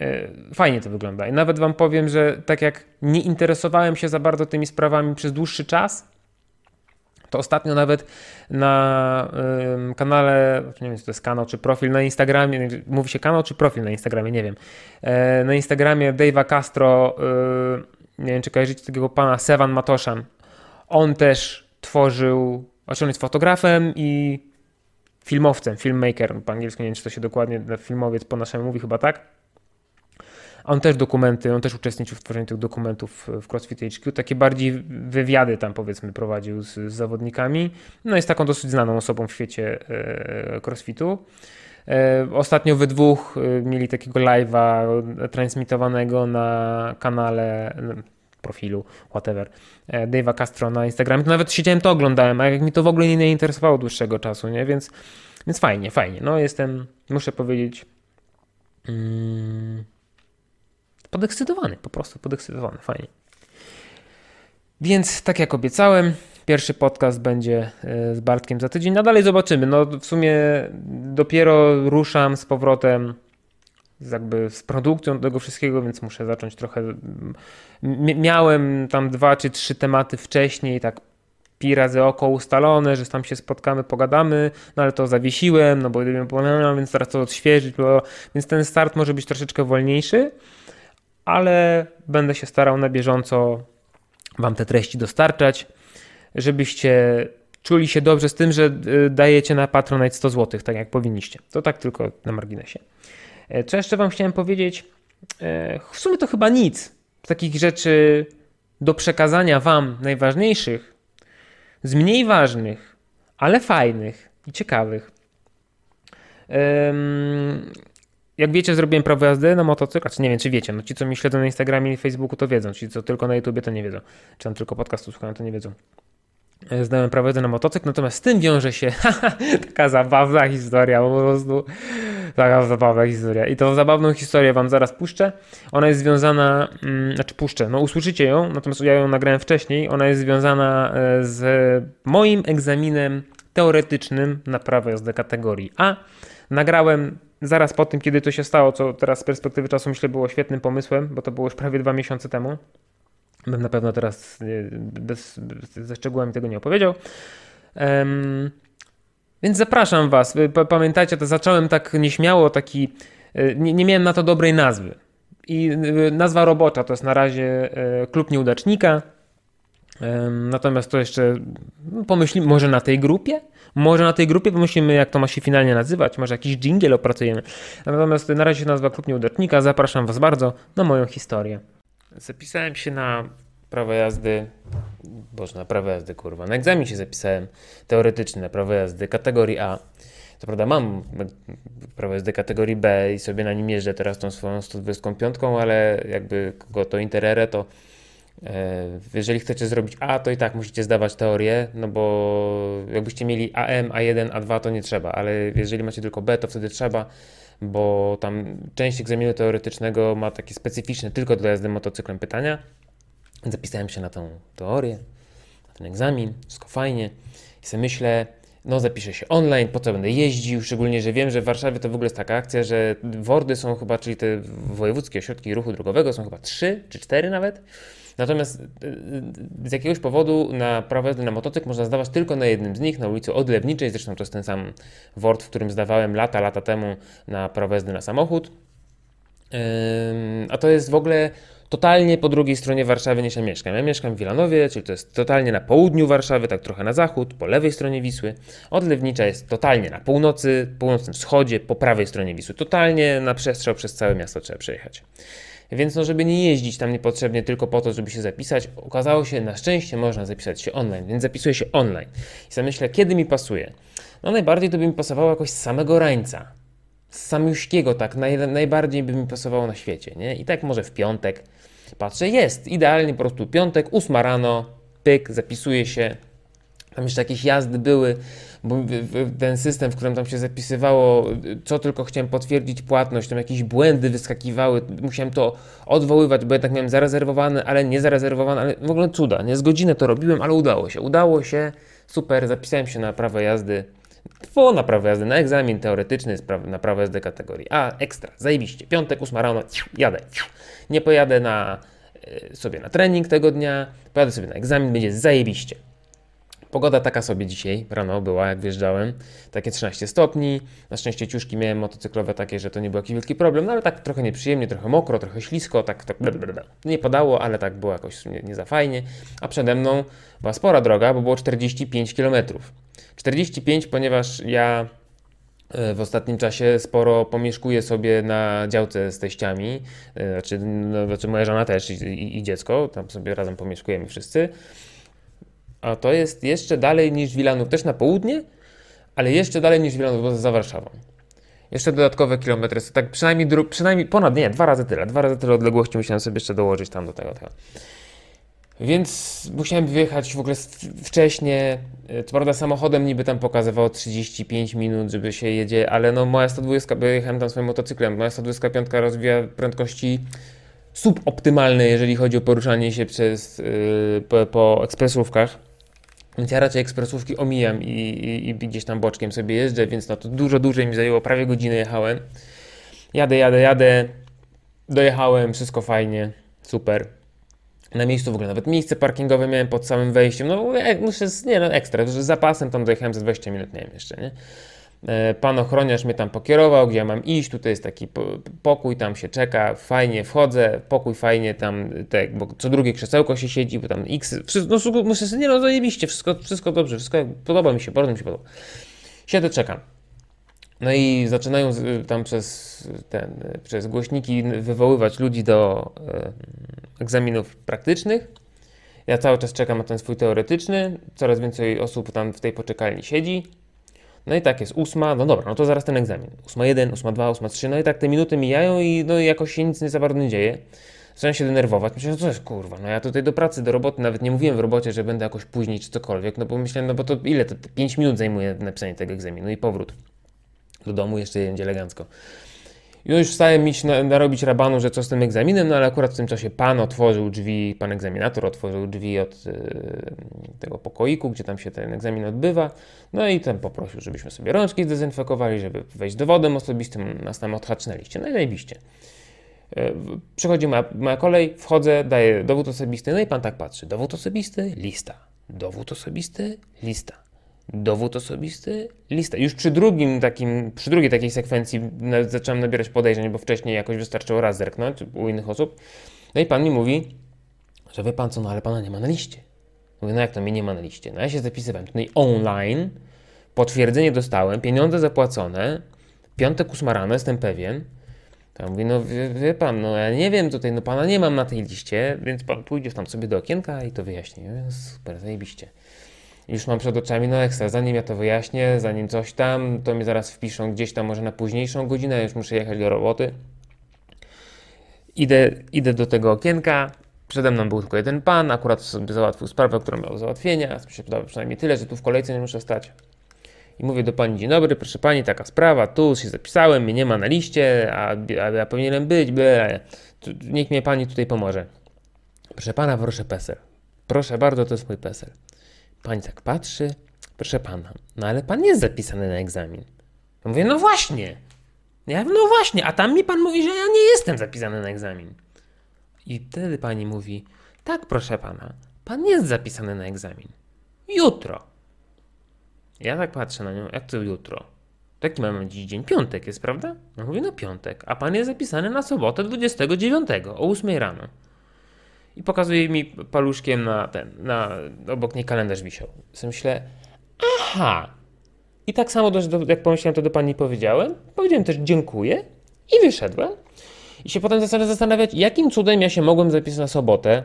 e, fajnie to wygląda. I nawet Wam powiem, że tak jak nie interesowałem się za bardzo tymi sprawami przez dłuższy czas, to ostatnio nawet na kanale, nie wiem, czy to jest kanał czy profil na Instagramie, mówi się kanał czy profil na Instagramie, nie wiem. E, na Instagramie Dave'a Castro, y, nie wiem, czy kojarzycie tego pana Sevan Matoszan. On też tworzył, znaczy on jest fotografem i filmowcem, filmmaker, po angielsku nie wiem, czy to się dokładnie filmowiec po naszemu mówi, chyba tak on też dokumenty, on też uczestniczył w tworzeniu tych dokumentów w CrossFit HQ, takie bardziej wywiady tam powiedzmy prowadził z, z zawodnikami. No jest taką dosyć znaną osobą w świecie e, CrossFitu. E, ostatnio we dwóch e, mieli takiego live'a transmitowanego na kanale profilu, whatever, e, Dave'a Castro na Instagramie, to nawet siedziałem to oglądałem, a jak mi to w ogóle nie, nie interesowało dłuższego czasu, nie? Więc, więc fajnie, fajnie. No jestem, muszę powiedzieć, mm, podekscytowany, po prostu podekscytowany, fajnie. Więc tak jak obiecałem, pierwszy podcast będzie e, z Bartkiem za tydzień. No dalej zobaczymy. No w sumie dopiero ruszam z powrotem z jakby z produkcją tego wszystkiego, więc muszę zacząć trochę. Miałem tam dwa czy trzy tematy wcześniej, tak pi razy oko ustalone, że tam się spotkamy, pogadamy, no ale to zawiesiłem, no bo no, więc teraz to odświeżyć, bo... więc ten start może być troszeczkę wolniejszy, ale będę się starał na bieżąco Wam te treści dostarczać, żebyście czuli się dobrze z tym, że y, dajecie na Patronite 100 zł, tak jak powinniście. To tak tylko na marginesie. E, co jeszcze Wam chciałem powiedzieć? E, w sumie to chyba nic. Takich rzeczy do przekazania Wam najważniejszych, z mniej ważnych, ale fajnych i ciekawych. Jak wiecie, zrobiłem prawo jazdy na motocykl, czy nie wiem, czy wiecie, no ci, co mi śledzą na Instagramie i Facebooku, to wiedzą, ci, co tylko na YouTubie, to nie wiedzą, czy tam tylko podcastu słuchają, to nie wiedzą. E, zdałem prawo jazdy na motocykl, natomiast z tym wiąże się taka zabawna historia, po prostu taka zabawna historia. I tą zabawną historię wam zaraz puszczę. Ona jest związana, mm, znaczy puszczę, no usłyszycie ją, natomiast ja ją nagrałem wcześniej. Ona jest związana e, z moim egzaminem teoretycznym na prawo jazdy kategorii A. Nagrałem zaraz po tym, kiedy to się stało, co teraz z perspektywy czasu myślę było świetnym pomysłem, bo to było już prawie dwa miesiące temu. Bym na pewno teraz bez, bez, ze szczegółami tego nie opowiedział. Um, więc zapraszam Was. Pamiętajcie, to zacząłem tak nieśmiało, taki. E, nie, nie miałem na to dobrej nazwy. I e, nazwa robocza to jest na razie e, klub nieudacznika. Natomiast to jeszcze no, pomyślimy, może na tej grupie? Może na tej grupie pomyślimy, jak to ma się finalnie nazywać, może jakiś jingle opracujemy. Natomiast na razie nazwa Klub Nieudacznika. Zapraszam Was bardzo na moją historię. Zapisałem się na prawo jazdy, boże, na prawo jazdy, kurwa, na egzamin się zapisałem teoretyczny na prawo jazdy kategorii A. Co prawda mam prawo jazdy kategorii B i sobie na nim jeżdżę teraz tą swoją 125, ale jakby kogo to interere, to jeżeli chcecie zrobić A, to i tak musicie zdawać teorię, no bo jakbyście mieli AM, A1, A2, to nie trzeba, ale jeżeli macie tylko B, to wtedy trzeba bo tam część egzaminu teoretycznego ma takie specyficzne tylko do jazdy motocyklem pytania. Zapisałem się na tą teorię, na ten egzamin, wszystko fajnie. I sobie myślę, no zapiszę się online, po co będę jeździł, szczególnie, że wiem, że w Warszawie to w ogóle jest taka akcja, że WORDy są chyba, czyli te wojewódzkie ośrodki ruchu drogowego są chyba trzy czy cztery nawet Natomiast y, y, z jakiegoś powodu na prawo jazdy na motocykl można zdawać tylko na jednym z nich, na ulicy Odlewniczej. Zresztą to jest ten sam WORD, w którym zdawałem lata, lata temu na prawo jazdy na samochód. A to jest w ogóle totalnie po drugiej stronie Warszawy niż ja mieszkam. Ja mieszkam w Wilanowie, czyli to jest totalnie na południu Warszawy, tak trochę na zachód, po lewej stronie Wisły. Odlewnicza jest totalnie na północy, północnym wschodzie, po prawej stronie Wisły. Totalnie na przestrzał przez całe miasto trzeba przejechać. Więc no, żeby nie jeździć tam niepotrzebnie tylko po to, żeby się zapisać, okazało się, na szczęście można zapisać się online, więc zapisuję się online. I sobie myślę, kiedy mi pasuje? No najbardziej to by mi pasowało jakoś z samego rańca. Z samiuśkiego, tak, naj, najbardziej by mi pasowało na świecie, nie? I tak może w piątek. Patrzę, jest, idealnie po prostu piątek, ósma rano, pyk, zapisuję się. Tam jeszcze jakieś jazdy były, bo ten system, w którym tam się zapisywało, co tylko chciałem potwierdzić płatność, tam jakieś błędy wyskakiwały, musiałem to odwoływać, bo jednak miałem zarezerwowane, ale nie zarezerwowane, ale w ogóle cuda, nie z godzinę to robiłem, ale udało się, udało się, super, zapisałem się na prawo jazdy, po na prawo jazdy, na egzamin teoretyczny na prawo jazdy kategorii A, ekstra, zajebiście, piątek, ósma rano, jadę, nie pojadę na e, sobie na trening tego dnia, pojadę sobie na egzamin, będzie zajebiście. Pogoda taka sobie dzisiaj rano była, jak wjeżdżałem. Takie 13 stopni. Na szczęście ciuszki miałem motocyklowe takie, że to nie był jakiś wielki problem, no ale tak trochę nieprzyjemnie, trochę mokro, trochę ślisko, tak, tak nie padało, ale tak było jakoś nie, nie za fajnie. A przede mną była spora droga, bo było 45 km. 45, ponieważ ja e, w ostatnim czasie sporo pomieszkuję sobie na działce z teściami, e, znaczy, no, znaczy moja żona też i, i, i dziecko, tam sobie razem pomieszkujemy wszyscy. A to jest jeszcze dalej niż Wilanów, też na południe, ale jeszcze dalej niż Wilanów, bo za Warszawą. Jeszcze dodatkowe kilometry, tak przynajmniej, przynajmniej ponad, nie, dwa razy tyle, dwa razy tyle odległości musiałem sobie jeszcze dołożyć tam do tego. tego. Więc musiałem wyjechać w ogóle wcześniej. Co prawda samochodem niby tam pokazywało 35 minut, żeby się jedzie, ale no moja 120, bo jechałem tam swoim motocyklem, moja 125 rozwija prędkości suboptymalne, jeżeli chodzi o poruszanie się przez, yy, po, po ekspresówkach. Więc ja raczej ekspresówki omijam i, i, i, gdzieś tam boczkiem sobie jeżdżę, więc no to dużo dłużej mi zajęło, prawie godzinę jechałem. Jadę, jadę, jadę, dojechałem, wszystko fajnie, super. Na miejscu w ogóle nawet miejsce parkingowe miałem pod samym wejściem, no muszę, nie no ekstra, z zapasem tam dojechałem za 20 minut, nie wiem jeszcze, nie? E, pan ochroniarz mnie tam pokierował, gdzie ja mam iść, tutaj jest taki pokój, tam się czeka, fajnie wchodzę, pokój fajnie tam, te, bo co drugie krzesełko się siedzi, bo tam x, wszystko, no muszę nie no zajebiście, wszystko, wszystko dobrze, wszystko podoba mi się, bardzo mi się podoba. Siedzę, czekam. No i zaczynają tam przez, ten, przez głośniki wywoływać ludzi do e, egzaminów praktycznych. Ja cały czas czekam na ten swój teoretyczny, coraz więcej osób tam w tej poczekalni siedzi. No i tak jest ósma, no dobra, no to zaraz ten egzamin. Ósma jeden, ósma dwa, ósma trzy, no i tak te minuty mijają i no jakoś się nic nie za bardzo nie dzieje. Zacząłem się denerwować, myślałem, że to jest kurwa, no ja tutaj do pracy, do roboty, nawet nie mówiłem w robocie, że będę jakoś później czy cokolwiek, no bo myślałem, no bo to ile, to 5 minut zajmuje napisanie tego egzaminu i powrót do domu, jeszcze jedzie elegancko. Już wstałem mi na, narobić rabanu, że co z tym egzaminem, no ale akurat w tym czasie pan otworzył drzwi, pan egzaminator otworzył drzwi od y, tego pokoiku, gdzie tam się ten egzamin odbywa, no i tam poprosił, żebyśmy sobie rączki zdezynfekowali, żeby wejść dowodem osobistym, nas tam odhaczynęliście, no i zajebiście. Y, przychodzi moja, moja kolej, wchodzę, daję dowód osobisty, no i pan tak patrzy, dowód osobisty, lista, dowód osobisty, lista dowód osobisty, lista. Już przy drugim takim, przy drugiej takiej sekwencji zacząłem nabierać podejrzeń, bo wcześniej jakoś wystarczyło raz zerknąć u innych osób. No i pan mi mówi, że wie pan co, no ale pana nie ma na liście. Mówię, no jak to mnie nie ma na liście? No ja się zapisywałem tutaj online, potwierdzenie dostałem, pieniądze zapłacone, piątek ósma jestem pewien. Tam mówi, no wie, wie, pan, no ja nie wiem tutaj, no pana nie mam na tej liście, więc pan pójdzie tam sobie do okienka i to wyjaśni. Super, zajebiście już mam przed oczami, no ekstra, zanim ja to wyjaśnię, zanim coś tam, to mnie zaraz wpiszą gdzieś tam może na późniejszą godzinę, już muszę jechać do roboty. Idę, idę do tego okienka, przede mną był tylko jeden pan, akurat sobie załatwił sprawę, którą miał do załatwienia, przynajmniej tyle, że tu w kolejce nie muszę stać. I mówię do pani, dzień dobry, proszę pani, taka sprawa, tu się zapisałem, mnie nie ma na liście, a, a ja powinienem być, byle. Niech mnie pani tutaj pomoże. Proszę pana, proszę PESEL. Proszę bardzo, to jest mój PESEL. Pani tak patrzy, proszę pana, no ale pan jest zapisany na egzamin. Ja mówię, no właśnie. Ja no właśnie, a tam mi pan mówi, że ja nie jestem zapisany na egzamin. I wtedy pani mówi, tak proszę pana, pan jest zapisany na egzamin. Jutro. Ja tak patrzę na nią, jak to jutro? Taki mamy dziś dzień, piątek jest, prawda? No mówię, no piątek, a pan jest zapisany na sobotę 29 o 8 rano i pokazuje mi paluszkiem na ten, na, obok niej kalendarz wisiał. Sobie myślę, aha. I tak samo, do, jak pomyślałem, to do pani powiedziałem. Powiedziałem też dziękuję i wyszedłem. I się potem zacząłem zastanawiać, jakim cudem ja się mogłem zapisać na sobotę.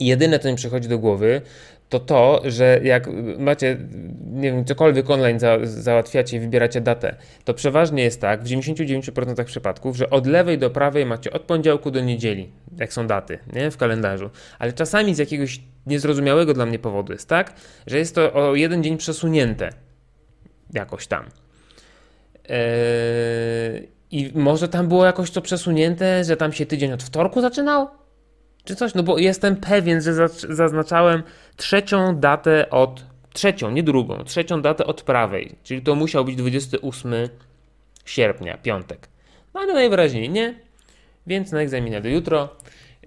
I jedyne, co mi przychodzi do głowy, to to, że jak macie, nie wiem, cokolwiek online za, załatwiacie i wybieracie datę, to przeważnie jest tak, w 99% przypadków, że od lewej do prawej macie od poniedziałku do niedzieli, jak są daty, nie, w kalendarzu. Ale czasami z jakiegoś niezrozumiałego dla mnie powodu jest tak, że jest to o jeden dzień przesunięte jakoś tam. Eee, I może tam było jakoś to przesunięte, że tam się tydzień od wtorku zaczynał? Czy coś? No bo jestem pewien, że zaznaczałem trzecią datę od. Trzecią, nie drugą, trzecią datę od prawej. Czyli to musiał być 28 sierpnia, piątek. No ale najwyraźniej nie, więc na egzamin do jutro,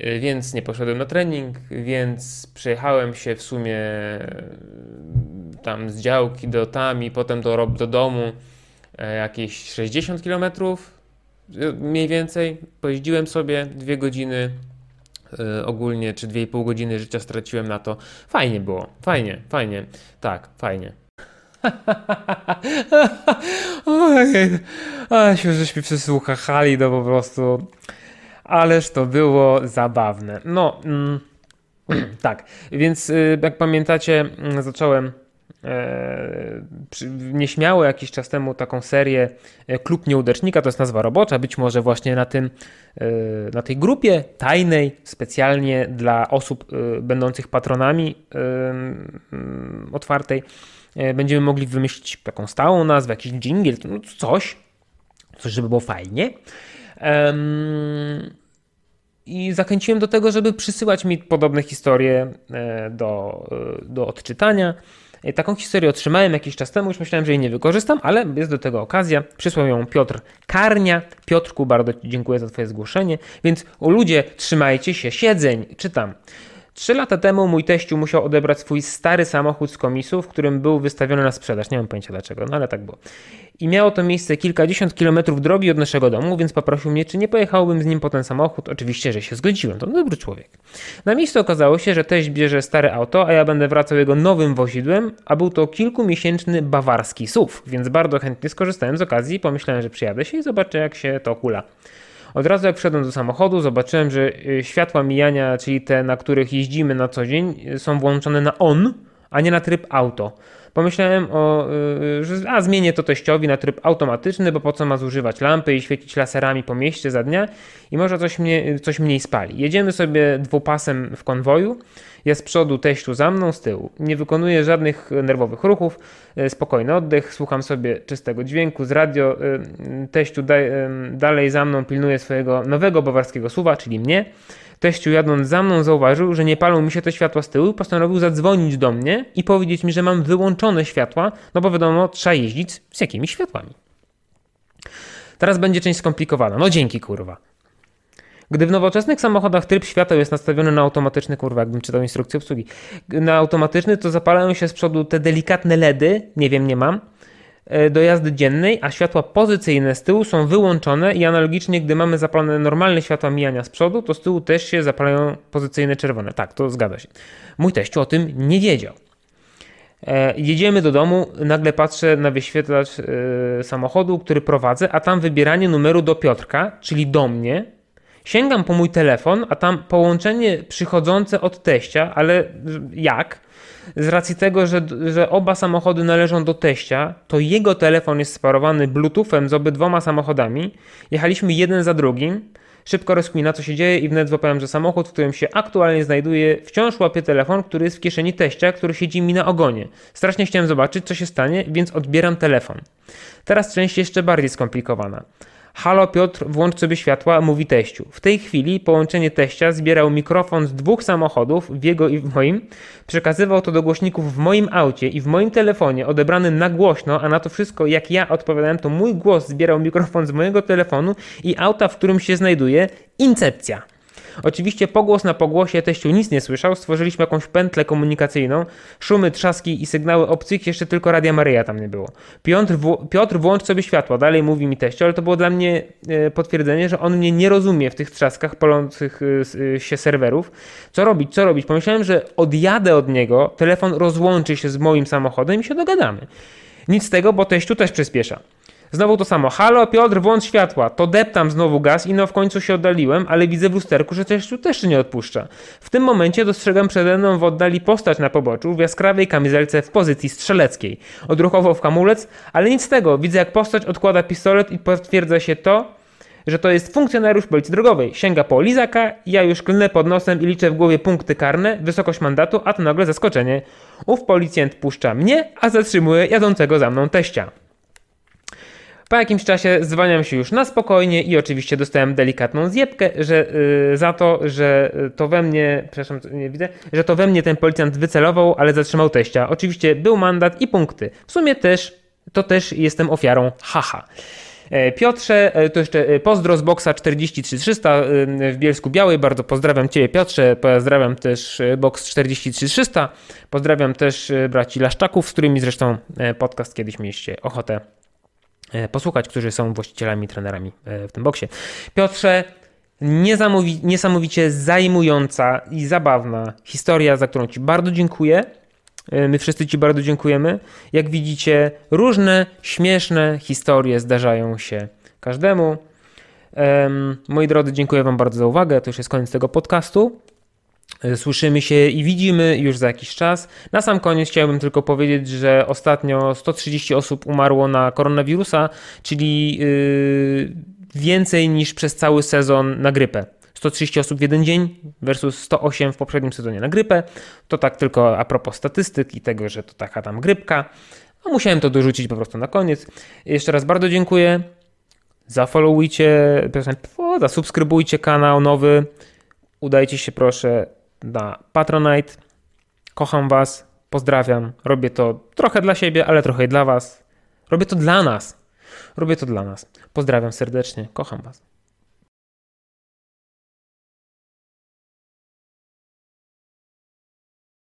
y, więc nie poszedłem na trening, więc przejechałem się w sumie y, tam z działki do tam i potem do, do domu e, jakieś 60 km y, mniej więcej. Pojeździłem sobie dwie godziny, ogólnie, czy 2,5 godziny życia straciłem na to. Fajnie było, fajnie, fajnie, tak, fajnie. Ojej, ale się żeśmy przysłuchali, no po prostu. Ależ to było zabawne. No, mm, tak, więc y, jak pamiętacie, mm, zacząłem nieśmiało jakiś czas temu taką serię e, Klub Nieudacznika, to jest nazwa robocza, być może właśnie na, tym, e, na tej grupie tajnej, specjalnie dla osób będących patronami otwartej, będziemy mogli wymyślić taką stałą nazwę, jakiś jingle, no coś, coś, żeby było fajnie. I zachęciłem do tego, żeby przysyłać mi podobne historie do, do odczytania. E, taką historię otrzymałem jakiś czas temu, już myślałem, że jej nie wykorzystam, ale jest do tego okazja. Przysłał ją Piotr Karnia. Piotrku, bardzo Ci dziękuję za Twoje zgłoszenie. Więc o ludzie, trzymajcie się siedzeń. Czytam. Trzy lata temu mój teściu musiał odebrać swój stary samochód z komisu, w którym był wystawiony na sprzedaż. Nie mam pojęcia dlaczego, no ale tak było. I miało to miejsce kilkadziesiąt kilometrów drogi od naszego domu, więc poprosił mnie, czy nie pojechałbym z nim po ten samochód. Oczywiście, że się zgodziłem, to dobry człowiek. Na miejscu okazało się, że teść bierze stare auto, a ja będę wracał jego nowym wozidłem, a był to kilkumiesięczny bawarski SUV, więc bardzo chętnie skorzystałem z okazji, pomyślałem, że przyjadę się i zobaczę, jak się to kula. Od razu jak wszedłem do samochodu, zobaczyłem, że y, światła mijania, czyli te, na których jeździmy na co dzień, y, są włączone na on, a nie na tryb auto. Pomyślałem o, y, że a zmienię to teściowi na tryb automatyczny, bo po co ma zużywać lampy i świecić laserami po mieście za dnia i może coś, mnie, coś mniej spali. Jedziemy sobie dwupasem w konwoju. Ja z przodu, teściu za mną, z tyłu. Nie wykonuję żadnych nerwowych ruchów, e, spokojny oddech, słucham sobie czystego dźwięku z radio. E, teściu e, dalej za mną pilnuje swojego nowego bawarskiego suwa, czyli mnie. Teściu jadąc za mną zauważył, że nie palą mi się te światła z tyłu i postanowił zadzwonić do mnie i powiedzieć mi, że mam wyłączone światła, no bo wiadomo, trzeba jeździć z jakimiś światłami. Teraz będzie część skomplikowana. No dzięki kurwa. Gdy w nowoczesnych samochodach tryb świateł jest nastawiony na automatyczny, kurwa, jakbym czytał instrukcję obsługi, na automatyczny, to zapalają się z przodu te delikatne LEDy, nie wiem, nie mam, e, do jazdy dziennej, a światła pozycyjne z tyłu są wyłączone i analogicznie, gdy mamy zapalone normalne światła mijania z przodu, to z tyłu też się zapalają pozycyjne czerwone. Tak, to zgadza się. Mój teściu o tym nie wiedział. E, jedziemy do domu, nagle patrzę na wyświetlacz e, samochodu, który prowadzę, a tam wybieranie numeru do Piotrka, czyli do mnie, Sięgam po mój telefon, a tam połączenie przychodzące od teścia, ale jak? Z racji tego, że, że oba samochody należą do teścia, to jego telefon jest sparowany Bluetoothem z obydwoma samochodami. Jechaliśmy jeden za drugim. Szybko rozkmina, co się dzieje i wnet złapałem, że samochód, w którym się aktualnie znajduję, wciąż łapie telefon, który jest w kieszeni teścia, który siedzi mi na ogonie. Strasznie chciałem zobaczyć, co się stanie, więc odbieram telefon. Teraz część jeszcze bardziej skomplikowana. Halo Piotr, włącz sobie światła, mówi teściu. W tej chwili połączenie teścia zbierał mikrofon z dwóch samochodów, w jego i w moim, przekazywał to do głośników w moim aucie i w moim telefonie, odebrany na głośno, a na to wszystko, jak ja odpowiadałem, to mój głos zbierał mikrofon z mojego telefonu i auta, w którym się znajduje, incepcja. Oczywiście pogłos na pogłosie teściu nic nie słyszał, stworzyliśmy jakąś pętlę komunikacyjną, szumy, trzaski i sygnały obcych, jeszcze tylko Radia Maryja tam nie było. Piotr, Piotr włącz sobie światło, dalej mówi mi teściu, ale to było dla mnie e, potwierdzenie, że on mnie nie rozumie w tych trzaskach palących e, e, się serwerów. Co robić, co robić? Pomyślałem, że odjadę od niego, telefon rozłączy się z moim samochodem i się dogadamy. Nic z tego, bo teściu też przyspiesza. Znowu to samo. Halo, Piotr, włącz światła. To deptam znowu gaz i no w końcu się oddaliłem, ale widzę w lusterku, że też też nie odpuszcza. W tym momencie dostrzegam przede mną w oddali postać na poboczu w jaskrawej kamizelce w pozycji strzeleckiej. Odruchowo w hamulec, ale nic z tego. Widzę jak postać odkłada pistolet i potwierdza się to, że to jest funkcjonariusz policji drogowej. Sięga po lizaka, ja już klnę pod nosem i liczę w głowie punkty karne, wysokość mandatu, a to nagle zaskoczenie. Ów policjant puszcza mnie, a zatrzymuje jadącego za mną teścia. Po jakimś czasie zwalniam się już na spokojnie i oczywiście dostałem delikatną zjebkę, że yy, za to, że to we mnie, przepraszam, nie widzę, że to we mnie ten policjant wycelował, ale zatrzymał teścia. Oczywiście był mandat i punkty. W sumie też, to też jestem ofiarą haha. E, Piotrze, e, to jeszcze e, pozdro z boksa 43300 w Bielsku Białej. Bardzo pozdrawiam Ciebie, Piotrze. Pozdrawiam też box 43300. Pozdrawiam też braci Laszczaków, z którymi zresztą podcast kiedyś mieliście ochotę posłuchać, którzy są właścicielami, trenerami e, w tym boksie. Piotrze, niesamowicie zajmująca i zabawna historia, za którą Ci bardzo dziękuję. E, my wszyscy Ci bardzo dziękujemy. Jak widzicie, różne śmieszne historie zdarzają się każdemu. moi drodzy, dziękuję Wam bardzo za uwagę. To już jest koniec tego podcastu. E, słyszymy się i widzimy już za jakiś czas. Na sam koniec chciałbym tylko powiedzieć, że ostatnio 130 osób umarło na koronawirusa, czyli yy, więcej niż przez cały sezon na grypę. 130 osób w jeden dzień versus 108 w poprzednim sezonie na grypę. To tak tylko a propos statystyk i tego, że to taka tam grypka. No musiałem to dorzucić po prostu na koniec. Jeszcze raz bardzo dziękuję. Zafollowujcie, zasubskrybujcie kanał nowy. Udajcie się proszę na Patronite. Kocham Was, pozdrawiam. Robię to trochę dla siebie, ale trochę i dla Was. Robię to dla nas. Robię to dla nas. Pozdrawiam serdecznie, kocham Was.